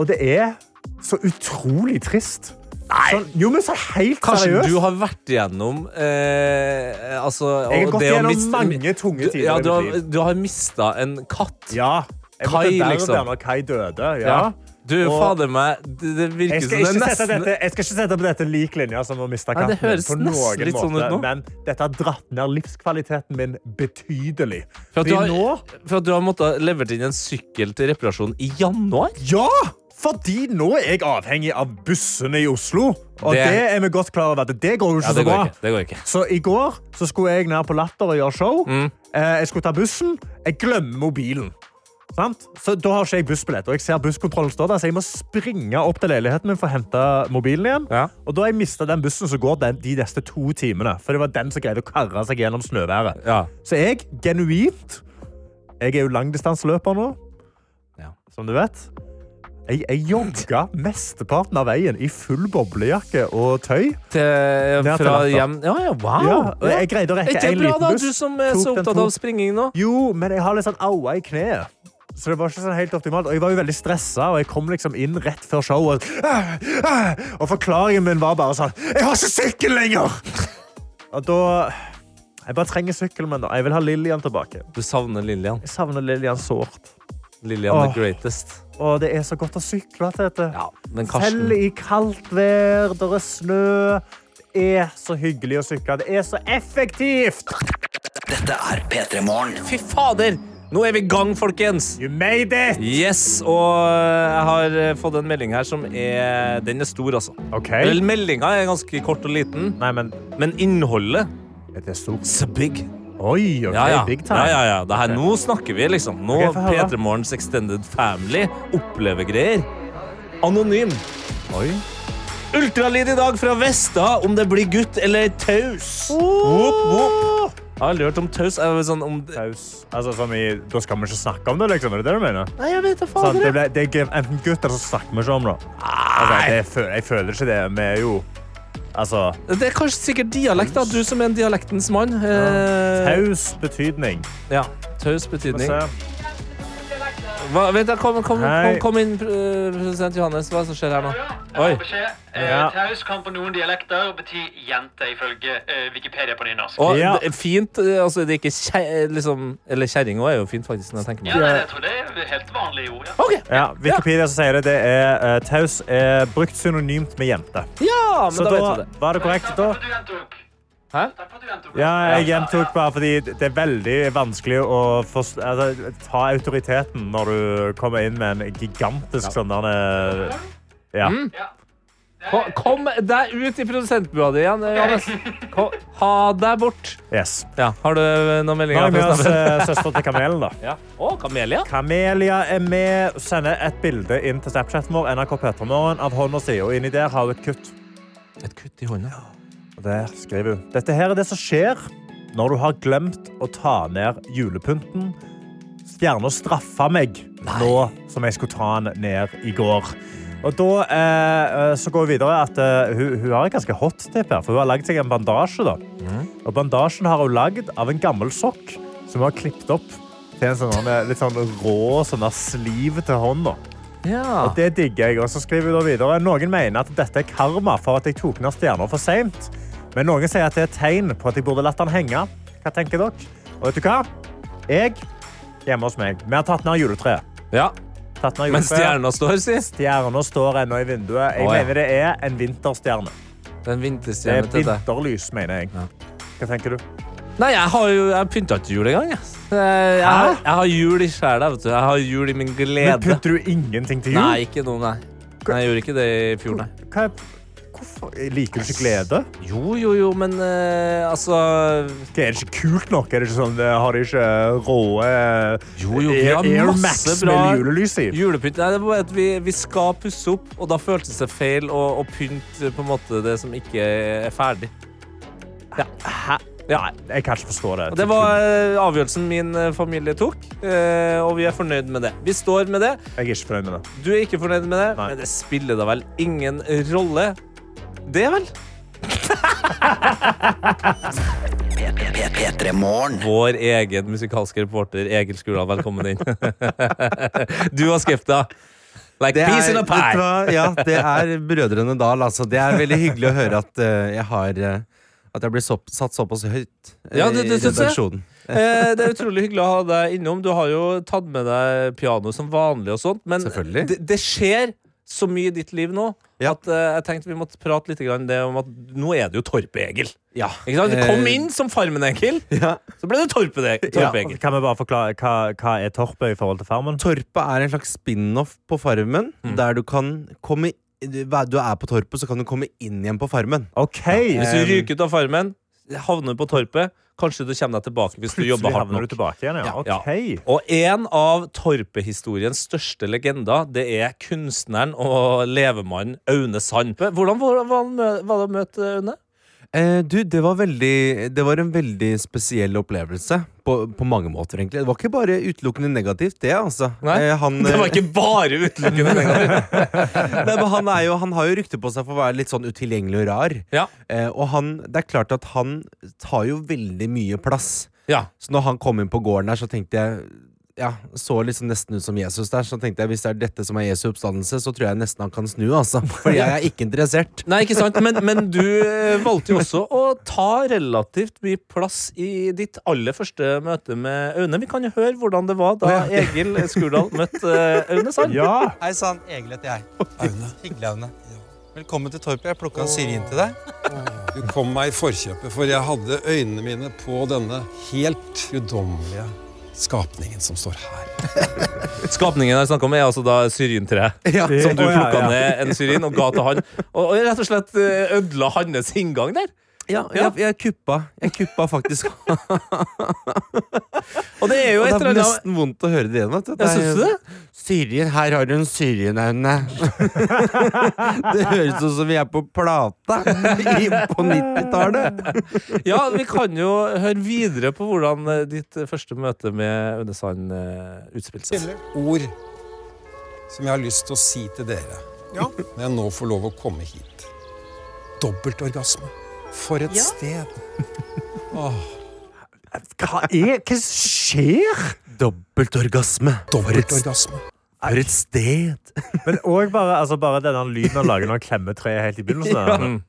og det er så utrolig trist. Sånn, jo, men så helt Kanskje seriøst. du har vært igjennom eh, altså, Jeg har gått det gjennom miste- mange tunge tider Ja, du har, du har mista en katt. Ja. Jeg Kai, liksom. Kai døde. Ja. Ja. Du, Og- fader meg, det, det virker som det er nesten dette, jeg skal ikke sette på dette lik linja som å miste Nei, katten. det høres på noen litt sånn ut nå. Men dette har dratt ned livskvaliteten min betydelig. For at du har- nå For at du har måttet levert inn en sykkel til reparasjon i januar? Ja! Fordi nå er jeg avhengig av bussene i Oslo. Og Det- det, er vi godt klar over. Det går jo ikke Ja, så det går bra. ikke. Det går ikke. Så i går så skulle jeg ned på Latter og gjøre show. Mm. Eh, jeg skulle ta bussen. Jeg glemmer mobilen. Sant? Så da har ikke jeg bussbillett, og jeg ser busskontrollen stå der, så jeg må springe opp til leiligheten min for å hente mobilen igjen. Ja. Og da har jeg mistet den bussen som går den, de neste to timene, for det var den som greide å karre seg gjennom snøværet. Ja. Så jeg, genuint, jeg er jo langdistanseløper nå, Ja. som du vet. Jeg, jeg jogga mesteparten av veien i full boblejakke og tøy. Til, fra hjem Ja, ja, wow. Ja, jeg greide å Er én ikke buss. Ikke bra, da, du som er så opptatt av springing nå? Jo, men jeg har litt sånn aua i kneet. Så det var ikke sånn helt optimalt. Og jeg var jo veldig stressa, og jeg kom liksom inn rett før showet. «Ah, ah», Og forklaringen min var bare sånn Jeg har ikke sykkel lenger! Og da Jeg bare trenger sykkelen min. da. Jeg vil ha Lillian tilbake. Du savner Lillian. Jeg savner Lillian sårt. Lillian Åh. the greatest. Og det er så godt å sykle, Tete. Ja, men Selv i kaldt vær, det er snø. Det er så hyggelig å sykle. Det er så effektivt! Dette er P3 Morgen. Fy fader! Nå er vi i gang, folkens! You made it! Yes, og jeg har eh, fått en melding her som er Den er stor, altså. OK. Vel, meldinga er ganske kort og liten, Nei, men men innholdet er det stort? is big. Oi, OK. Ja, ja. Big time. ja, ja, ja. Det her, nå snakker vi, liksom. Nå Ok, få høre. P3 Morgens Extended Family opplever greier. Anonym. Oi. Ultralyd i dag fra Vesta om det blir gutt eller taus. Whoop, whoop. Jeg har hørt om taus. Jeg sånn om Taus. Altså, sånn i, da skal vi ikke snakke om det, liksom? Er det det du mener? Nei, jeg vet da Sånn, det, ble, det er enten gutter, så snakker vi ikke om det. Altså, det føler, jeg føler ikke det. Vi er jo Altså Det er kanskje sikkert dialekt, da. Du som er en dialektens mann. Ja. Taus betydning. Ja, taus betydning. Hva, vent, da, kom, kom, kom, kom inn, eh, president Johannes. Hva er det som skjer her nå? Oi. Eh, Ja. Taus kan på noen dialekter bety jente, ifølge eh, Wikipedia på nynorsk. Og Ja. fint, altså det er ikke kjæ, liksom Eller kjerring òg er jo fint, faktisk. Når jeg tenker Ja, meg jeg tror det er helt vanlige ord. Ja. Okay. Ja, Wikipedia som sier det, det er taus er brukt synonymt med jente. Ja, men Så da da vet du det. var det korrekt. Da. Hæ? Ja, jeg gjentok bare fordi det er veldig vanskelig å forst- altså, ta autoriteten når du kommer inn med en gigantisk sånn der eh, Ja. Kom, kom deg ut i produsentbua di igjen, eh, Johannes. Kom, ha deg bort. Yes. Ja, Har du noen Nå meldinger? har vi med oss eh, søster til Kamelen, da. Ja. Oh, Kamelia. Kamelia er med, sender et bilde inn til Snapchaten vår, NRK Petremorgen, av hånda si, og inni der har hun et kutt. Et kutt i hånda. Og der skriver hun Dette her er det som skjer når du har glemt å ta ned julepynten. Stjerna straffa meg nå som jeg skulle ta den ned i går. Og da eh, eh, så går vi videre at eh, hun, hun har et ganske hot tip her, for hun har lagd seg en bandasje. da. Og bandasjen har hun lagd av en gammel sokk som hun har klippet opp til en sånn eh, litt sånn rå sånn sliv til hånda. Ja. Og det digger jeg. Og så skriver da videre. Noen mener at dette er karma for at jeg tok ned stjerner for seint. Men noen sier at det er et tegn på at jeg burde latt den henge. Hva tenker dere? Og vet du hva? Jeg, hjemme hos meg, vi har tatt ned juletreet. ja. Tatt ned Men stjerna står, si. Stjerna står ennå i vinduet. Jeg Å, ja. mener det er en vinterstjerne. Det er en Det er vinterstjerne til deg. vinterlys, mener jeg. Hva tenker du? Nei, jeg har jo Jeg pynta ikke jul engang. Jeg. Jeg, jeg, har- jeg har jul i sjela. vet du. Jeg har jul i min glede. Men pynter du ingenting til jul? Nei, ikke noe, nei. Nei, Jeg gjorde ikke det i fjor, nei. Hva, Hvorfor? Liker du ikke glede? Jo, jo, jo, men uh, altså Hva, Er det ikke kult nok? Er det ikke sånn, har de ikke rå eh, Jo, jo, vi har Air masse bra julelys i? Julepynt. Nei, det er bare at vi, vi skal pusse opp, og da føltes det feil å, å pynte på en måte det som ikke er ferdig. Ja. Hæ? Ja. Jeg kan ikke forstå det. Og det var eh, avgjørelsen min eh, familie tok, og vi er fornøyd med det. Vi står med det. Jeg er ikke fornøyd med det. Du er ikke fornøyd med det, Nei. men det spiller da vel ingen rolle. Det, vel? Vår egen musikalske reporter Egil Skurdal, velkommen inn. du har Skepta. Like Det er, peas in a pie. Ja, det er Brødrene Dal. Altså. Det er veldig hyggelig å høre at uh, jeg har uh, At jeg blir så, satt såpass høyt eh, Ja, det- det i redaksjonen. Eh, det er utrolig hyggelig å ha deg innom. Du har jo tatt med deg piano som vanlig, og sånt men det, det skjer så mye i ditt liv nå Ja. at uh, jeg tenkte vi måtte prate litt grann det om at nå er det jo Torpe-Egil. Ja. Ikke sant? Du kom Eh, inn som Farmen-Egil, Ja. så ble det Torpe-Egil. Ja, Torpe kan vi bare forklare hva, hva er Torpe i forhold til Farmen? Torpe er en slags spin-off på Farmen, Mm. der du kan komme du du er på Torpet, så kan du komme inn igjen på Farmen. OK. Hvis du ryker ut av Farmen, havner på Torpet, kanskje du kommer deg tilbake hvis du jobber hardt nok. tilbake igjen, ja. Ja. OK. Og en av Torpe-historiens største legender, det er kunstneren og levemannen Aune Sand. Hvordan var var var det å møte Aune? Eh, du, det var, veldig, det var en veldig spesiell opplevelse. På, på mange måter, egentlig. Det var ikke bare utelukkende negativt, det, altså. Nei, Eh, han, Det var ikke bare utelukkende negativt. Nei, men han, er jo, han har jo rykte på seg for å være litt sånn utilgjengelig og rar. Ja. Eh, og han, det er klart at han tar jo veldig mye plass. Ja. Så når han kom inn på gården her, så tenkte jeg ja, Så liksom nesten ut som Jesus der. Så tenkte jeg hvis det er dette som er Jesu oppstandelse, så tror jeg nesten han kan snu, altså. Fordi jeg er ikke interessert. Nei, ikke sant, men, men du eh, valgte jo også å ta relativt mye plass i ditt aller første møte med Aune. Vi kan jo høre hvordan det var da Egil Skurdal møtte eh, Aune Sand. Ja. Hei sann, Egil heter jeg. Aune. Hyggelig, Aune. Velkommen til Torpet. Jeg plukka en syrin til deg. Du kom meg i forkjøpet, for jeg hadde øynene mine på denne helt guddommelige skapningen som står her. Skapningen jeg snakker om, er altså da syrintreet. Ja. Som du plukka ja. ned en syrin og ga til han. Og, og rett og slett eh, ødela hans inngang der. Ja, Ja. Jeg, jeg kuppa. Jeg kuppa faktisk. Og det er jo et det eller er annet nesten vondt å høre det igjen. vet du. Ja, Syns du det? Syrien, her har du en Syrien-aune. det høres ut som vi er på plata på 90-tallet. Ja, vi kan jo høre videre på hvordan eh, ditt første møte med Aune Sand eh, utspilte seg. Ord som jeg har lyst til å si til dere når jeg nå får lov å komme hit. Dobbeltorgasme. For et Ja. sted. Åh, Hva er Hva skjer? Dobbeltorgasme. Dobbeltorgasme. for et sted. Men òg bare, altså, bare denne lyden han lager når han klemmer treet helt i begynnelsen.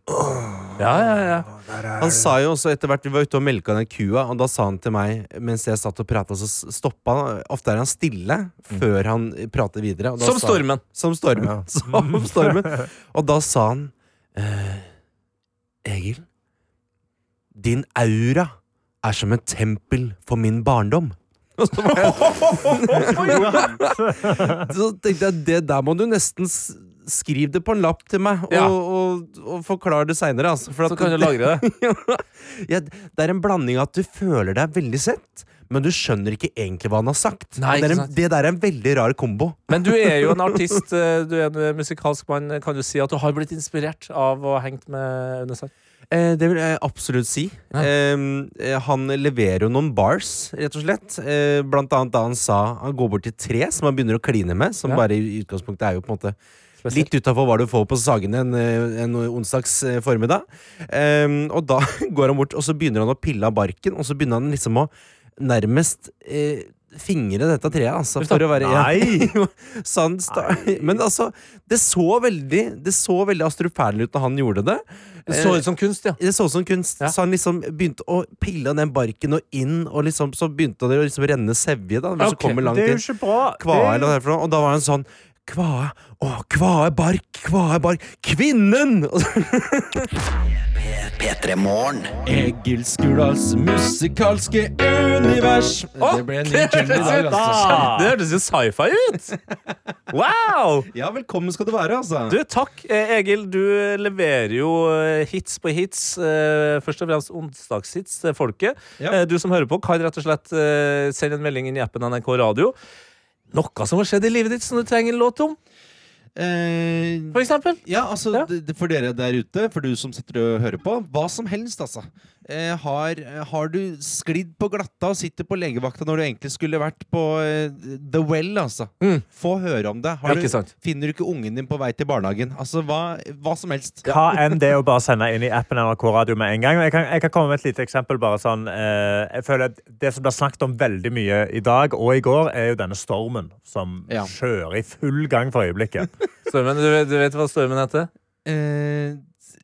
Ja, ja, ja. Han sa jo også etter hvert Vi var ute og melka den kua, og da sa han til meg mens jeg satt og prata, så stoppa han. Ofte er han stille før han prater videre. og da Som sa- stormen. Som stormen. Som stormen. Og da sa han eh, Egil, din aura er som et tempel for min barndom. Og så, så tenkte jeg det der må du nesten skrive det på en lapp til meg, og, Ja. og, og forklare det seinere. Altså, Så kan du lagre det. ja, det er en blanding av at du føler deg veldig sett, men du skjønner ikke egentlig hva han har sagt. Nei, det, en, det der er en veldig rar kombo. Men du er jo en artist, eh, du er en musikalsk mann. Kan du si at du har blitt inspirert av å ha hengt med Aune Sand? Eh, det vil jeg absolutt si. Ja. Eh, han leverer jo noen bars, rett og slett. Eh, blant annet da han sa han går bort til tre som han begynner å kline med, som Ja. bare i utgangspunktet er jo på en måte Litt utafor hva du får på Sagene en, eh, en onsdags eh, formiddag. Eh, og da går han bort, og så begynner han å pille av barken, og så begynner han liksom å nærmest eh, fingre dette treet, altså. For å være ja. Nei! Så Men altså, det så veldig Det så veldig astrofærlig ut når han gjorde det. Det så ut som kunst, ja. Det så ut som kunst. Ja. Så han liksom begynte å pille den barken og inn, og liksom, så begynte det å liksom renne sevje. da Hvis Ok, du kommer langt Det er jo ikke bra. For noe. Og da var han sånn Kvae, å, kvae bark, kvae bark, kvinnen! Petremorn P3 Morgen. Egil Skurdals musikalske univers. Det ble en ny jingle i dag, hørtes altså. Det hørtes jo sci-fi ut! Wow! Ja, velkommen skal du være, altså. Du, takk. Eh, Egil, du leverer jo eh, hits på hits. eh, Først og fremst onsdagshits til folket. Ja. Eh, Du som hører på, kan rett og slett eh, sende en melding inn i appen NRK Radio. Noe som har skjedd i livet ditt som du trenger en låt om, Eh, for eksempel. ja, altså, Ja. for dere der ute, for du som sitter og hører på, hva som helst, altså. Eh, har, har du sklidd på glatta og sitter på legevakta når du egentlig skulle vært på eh, The Well, altså? Mm. Få høre om det. Ja, du, finner du ikke ungen din på vei til barnehagen? Altså, hva, hva som helst. Hva enn det å bare sende inn i appen NRK Radio med en gang. Jeg kan, jeg kan komme med et lite eksempel. bare sånn, eh, jeg føler at Det som blir snakket om veldig mye i dag og i går, er jo denne stormen som Ja. kjører i full gang for øyeblikket. Stormen, du, du vet hva stormen heter? Eh,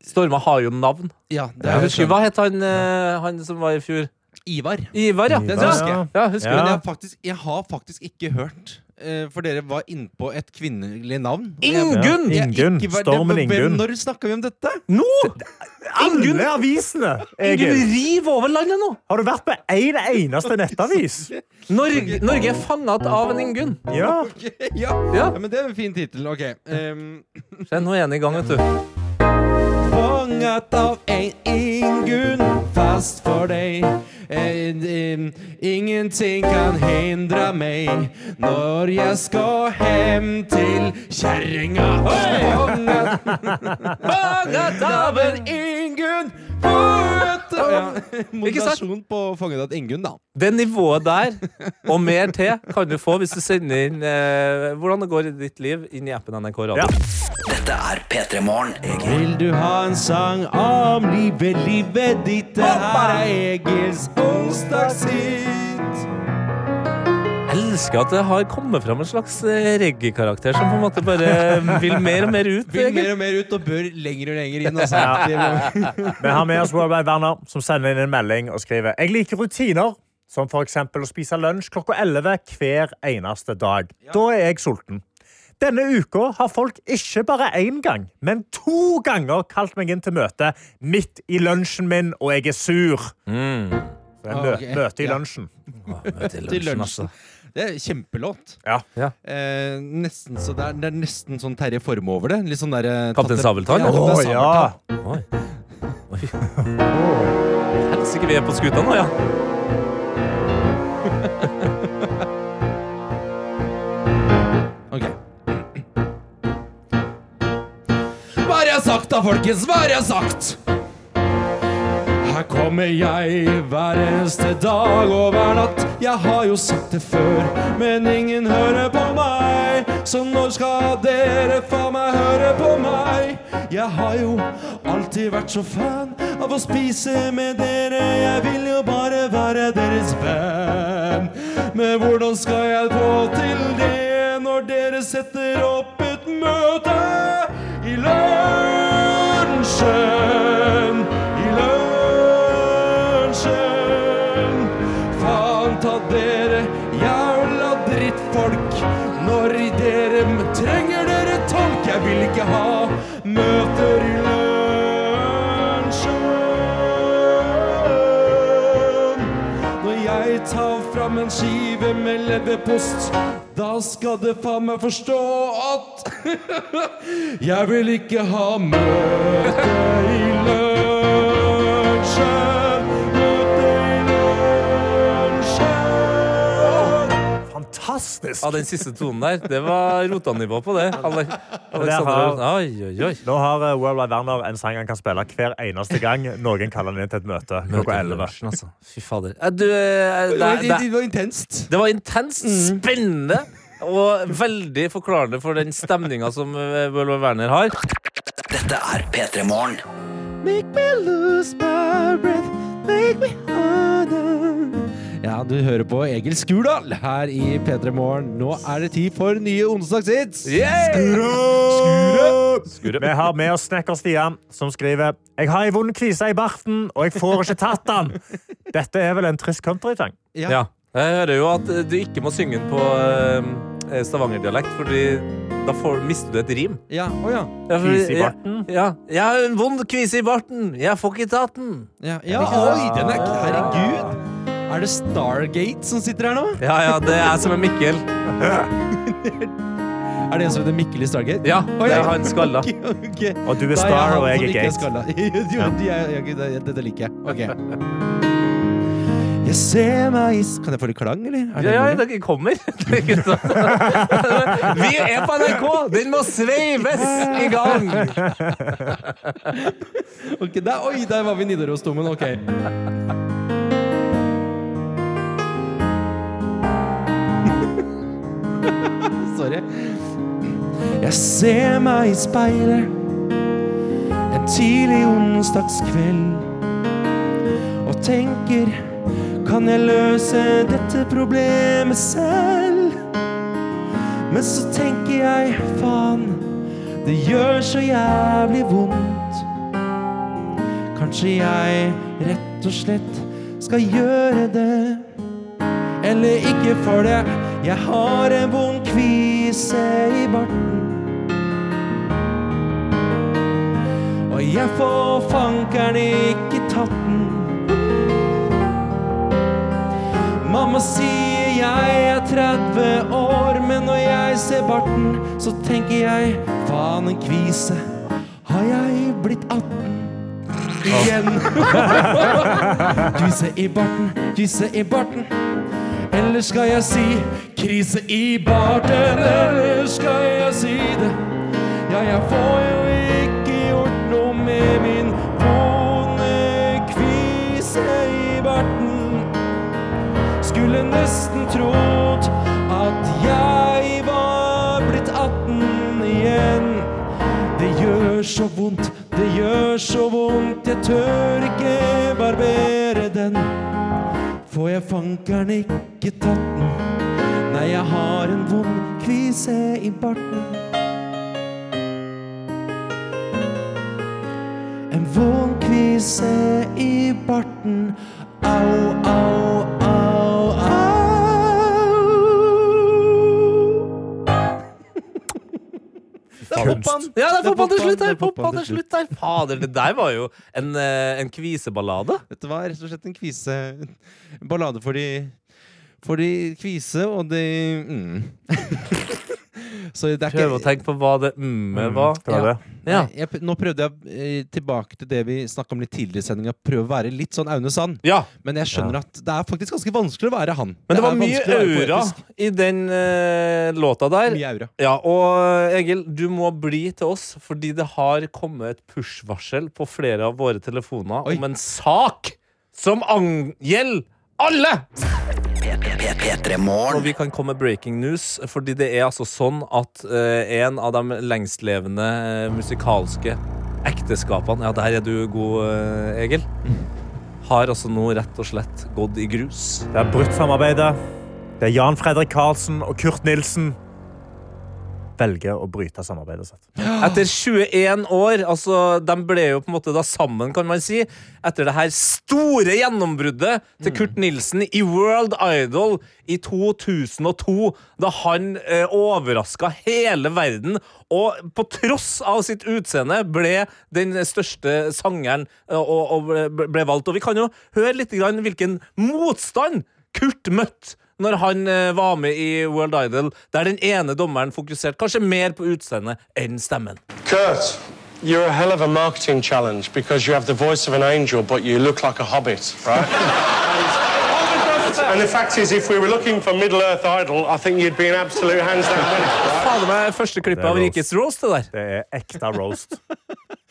Stormer har jo navn. ja, det Jeg er husker, hva het han, eh, han som var i fjor? Ivar. Ivar, ja. Ivar, husker ja. jeg. Ja, husker Ja. Men jeg har, faktisk, jeg har faktisk ikke hørt. eh, for dere var innpå et kvinnelig navn. Ingunn! Ja, Ingunn. Stormen Ingunn. Når snakker vi om dette? Nå! Alle avisene! Ingunn river over landet nå! Har du vært på én eneste nettavis? Norge, Norge er fanget av en Ingunn. Ja. ja. Ja. ja, men det er en fin tittel. Ok. Um, Se, nå er han i gang, vet du. Fanget av en Ingunn fast for deg. Ingenting kan hindre meg når jeg skal hjem til kjerringa. Fanget av en Ingunn på ja. Moderasjon på fanget av Ingunn, da. Det nivået der, og mer til, kan du få hvis du sender inn eh, hvordan det går i ditt liv inn i appen NRK Radio. Ja. Dette er P3 Morgen. Vil du ha en sang om livet, livet ditt? Det her er Egils onsdagshit. Jeg elsker at det har kommet fram en slags eh, reggae-karakter som på en måte bare vil mer og mer ut. Vil mer og mer ut og bør lenger og lenger inn. Også. Ja. Vi har med oss Robert Werner, som sender inn en melding og skriver Jeg liker rutiner, som for eksempel å spise lunsj klokka 11 hver eneste dag. Da er jeg sulten. Denne uka har folk ikke bare én gang, men to ganger kalt meg inn til møte midt i lunsjen min, og jeg er sur. Mm. Ah, mø okay. møte i Ja. lunsjen. Møte i lunsjen. altså. Det er kjempelåt. Ja. Ja. Eh, nesten, så det, er, det er nesten sånn Terje Formoe over det. Litt sånn der, eh, Kaptein tatt- Sabeltann? Ja, Å Kaptein ja! Sabeltann. Oi. Oi. Helsike, vi er på skuta nå, ja. Ok. Hva har jeg sagt da, folkens? Hva har jeg sagt? Kommer jeg hver eneste dag og hver natt. Jeg har jo sagt det før, men ingen hører på meg. Så når skal dere faen meg høre på meg? Jeg har jo alltid vært så fan av å spise med dere. Jeg vil jo bare være deres venn. Men hvordan skal jeg få til det når dere setter opp et møte? I lunsjen. Fram en skive med leverpost, da skal det faen meg forstå at jeg vil ikke ha møte Fantastisk! Ja, Den siste tonen der, det var rotanivå på det. Ale Alexander har- Oi, oi, oi. Nå har World Worldwide Werner en sang han kan spille hver eneste gang noen kaller han inn til et møte klokka 11. Altså. Fy fader. Eh, Du, det, det, Det, det, var intenst. det var intenst, spennende og veldig forklarende for den stemninga som World World Werner har. Dette er P3 Morgen. Make me lose my breath, make me harder. Ja, du hører på Egil Skurdal her i P3 Morgen. Nå er det tid for nye onsdagshits. Vi har med oss Snekker Stian, som skriver Jeg har ei vond kvise i barten, og jeg får ikke tatt den. Dette er vel en trist countrytang? Ja. Jeg hører jo at du ikke må synge den på eh, stavangerdialekt, Fordi da får, mister du et rim. Ja, oh, ja. Ja, Kvise i barten? Ja, jeg har en vond kvise i barten. Jeg får ikke tatt den. Ja, ja oi, den er Herregud. Er det Stargate som sitter her nå? Ja, ja, det er som en Mikkel. Er det en som heter Mikkel i Stargate? Ja, det er han skalla. Okay, okay. Og du er Star, han og jeg er Gate. Jo, er- ja, det- Dette liker jeg. Ok. Jeg ser meg i Kan jeg få litt klang, eller? Det Ja, ja, det kommer. Det er. Vi er på NRK! Den må sveives i gang! Ok, der, oi, der var vi i Nidarosdomen. Ok. Jeg ser meg i speilet en tidlig onsdagskveld og tenker Kan jeg løse dette problemet selv? Men så tenker jeg faen, det gjør så jævlig vondt. Kanskje jeg rett og slett skal gjøre det. Eller ikke for det, jeg har en vond kvise i barten. Jeg får fankeren ikke tatt den. Mamma sier jeg er 30 år, men når jeg ser barten, så tenker jeg faen en kvise. Har jeg blitt 18 igjen? kvise i barten, kvise i barten. Eller skal jeg si krise i barten? Eller skal jeg si det? Ja, jeg får jo min vonde kvise i barten. Skulle nesten trodd at jeg var blitt 18 igjen. Det gjør så vondt, det gjør så vondt, jeg tør ikke barbere den. For jeg fankeren ikke tatt den. Nei, jeg har en vond kvise i barten. Kvise i barten. Au, au, au, au. Der hoppa han! Ja, der poppa han til slutt! Der poppa poppa til slutt der. Fader, det der var jo en, eh, en kviseballade. Dette var rett og slett en kvise ballade for de For de kvise og de mm. Så det er Prøve å tenke på hva det mm-et var. var. Ja. Nei, jeg, nå prøvde jeg eh, tilbake til det vi snakka om litt tidligere i sendinga. Prøve å være litt sånn Aune Sand. Ja. Men jeg skjønner at det er faktisk ganske vanskelig å være han. Men det var mye aura i den eh, låta der. Mye aura. Ja, og Egil, du må bli til oss, fordi det har kommet et push-varsel på flere av våre telefoner Oi. om en sak som angjelder alle! Og P3morgen. vi kan komme med breaking news, fordi det er altså sånn at uh, en av de lengstlevende eh, musikalske ekteskapene Ja, der er du god, uh, Egil. Har altså nå rett og slett gått i grus. Det er brutt samarbeidet. Det er Jan Fredrik Karlsen og Kurt Nilsen velger å bryte samarbeidet sitt. Etter 21 år, altså de ble jo på en måte da sammen, kan man si, etter det her store gjennombruddet til Kurt Nilsen i World Idol i 2002, da han eh, overraska hele verden og på tross av sitt utseende ble den største sangeren eh, og, og ble valgt. Og vi kan jo høre litt grann hvilken motstand Kurt møtte når han eh, var med i World Idol, der den ene dommeren fokuserte kanskje mer på utseendet enn stemmen. Kurt, you're a hell of a marketing challenge because you have the voice of an angel, but you look like a hobbit, right? and the fact is, if we were looking for Middle Earth Idol, I think you'd be an absolute hands down winner. Fader meg, første klippet av. Rikets roast, det der. Det er ekte roast.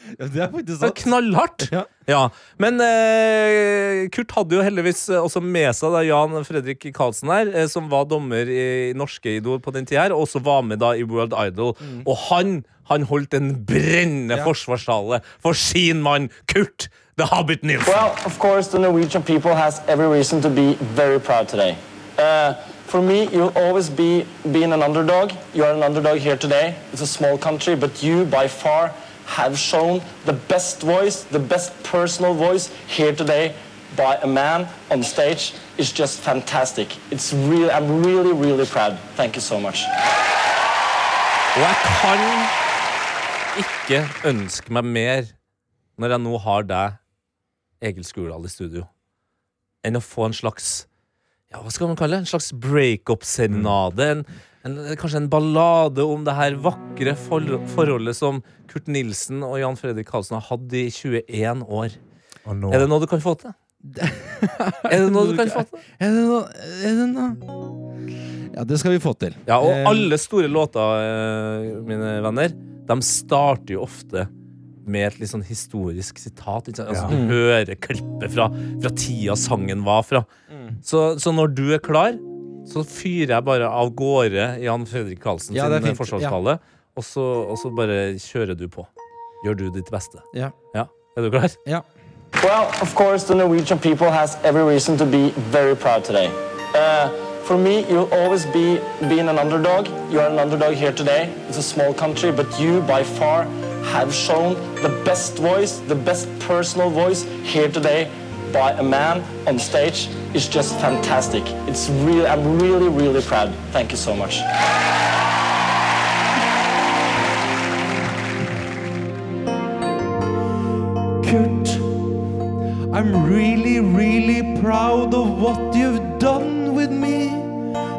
Det er faktisk sant. knallhardt. Ja. Ja. Men eh, Kurt hadde jo heldigvis eh, også med seg da Jan Fredrik Karlsen her, eh, som var dommer i Norske Idol på den tida, her, og også var med da i World Idol. Og han, han holdt en brennende Ja. forsvarstale for sin mann Kurt The Hobbit Nilsen. Well, of course, the Norwegian people has every reason to be very proud today. Uh, for me, you'll always be being an underdog. You are an underdog here today. It's a small country, but you, by far, have shown the best voice, the best personal voice here today by a man on stage. It's just fantastic. It's real. I'm really, really proud. Thank you so much. Og jeg kan ikke ønske meg mer når jeg nå har deg, Egil Skurdal, i studio, enn å få en slags ja, hva skal man kalle det? En slags breakup-serenade. En, en, kanskje en ballade om det her vakre for, forholdet som Kurt Nilsen og Jan Fredrik Karlsen har hatt i 21 år. nå- Er det noe du kan få til? er det noe du kan få til? Er det noe, er det noe? Ja, det skal vi få til. Ja, og Eh, alle store låter, eh, mine venner, de starter jo ofte med et litt sånn historisk sitat. Ikke sant? Altså, Ja. Du hører klippet fra, fra tida sangen var fra. Så, så når du er klar, så fyrer jeg bare av gårde Jan Fredrik Karlsen Ja, sin forsvarstale, ja. og, så, og så bare kjører du på. Gjør du ditt beste. Ja. Er du klar? Ja. Well, of course, the Norwegian people has every reason to be very proud today. Uh, for me, you'll always be being an underdog. You are an underdog here today. It's a small country, but you, by far, have shown the best voice, the best personal voice here today by a man on stage. It's just fantastic. It's really, I'm really, really proud. Thank you so much. Kurt, I'm really, really proud of what you've done with me.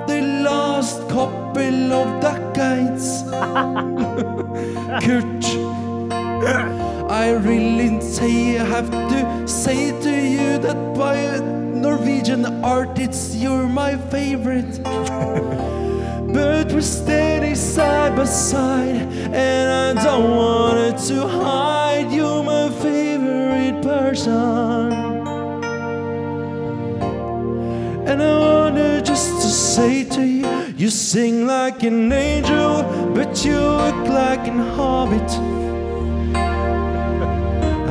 The last couple of decades. Kurt, I really say, I have to say to you that by Norwegian artists, you're my favorite. But we're standing side by side, and I don't want it to hide. You're my favorite person. And I wanted just to say to you, you sing like an angel, but you look like an hobbit.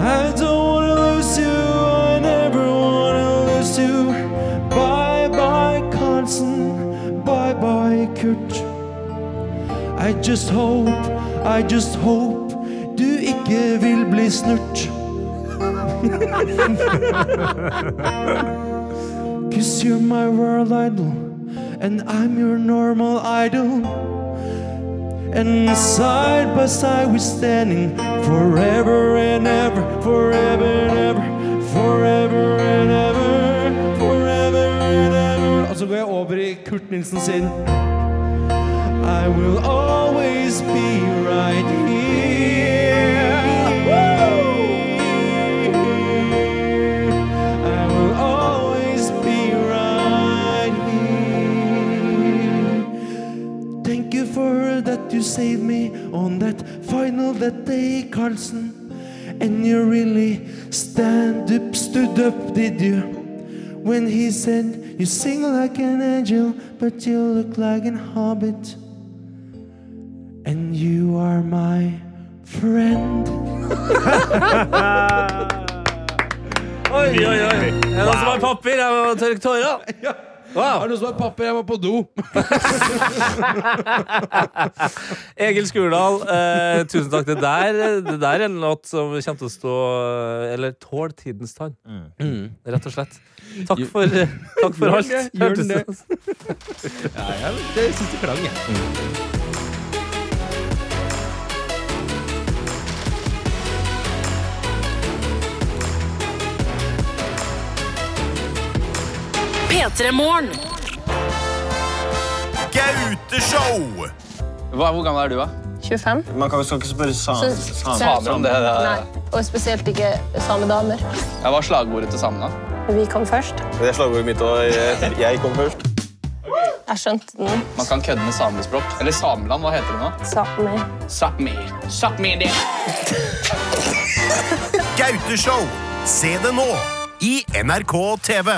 I don't wanna lose you, I never wanna lose you. Bye bye, Carlson, bye bye, Kurt. I just hope, I just hope du ikke vil bli snurt. Cause you're my world idol, and I'm your normal idol. And side by side we're standing forever and ever, forever and ever, forever and ever, forever and ever. Og så går jeg over i Kurt Nilsen sin. I will always be right here. Saved me on that final that day, Carlsen. And you really stand up, stood up, did you? When he said, You sing like an angel, but you look like an hobbit. And you are my friend. Oi, oi, oi. Det var som har papir? Jeg må tørke tårer. Wow. Er det noen som har papir? Jeg var på do. Egil Skurdal, eh, tusen takk. Det der, det der er en låt som kommer til å stå Eller tål tidens tann. Mm. Rett og slett. Takk for, takk for alt. Gjør den det? Hørtes Ja, jeg, det syns det klang, jeg. P3 Morgen. Gauteshow! Hva, hvor gammel er du, da? 25. Man kan, skal ikke spørre Så- samer om det. det. Nei, og spesielt ikke samedamer. Ja, hva er slagordet til samene? Vi kom først. Det er slagordet mitt, og jeg kom først. Jeg skjønte den. Man kan kødde med samespråk. Eller Sameland, hva heter det nå? Sápmi. Sápmi. Sápmi det. Gauteshow! Se det nå i NRK TV.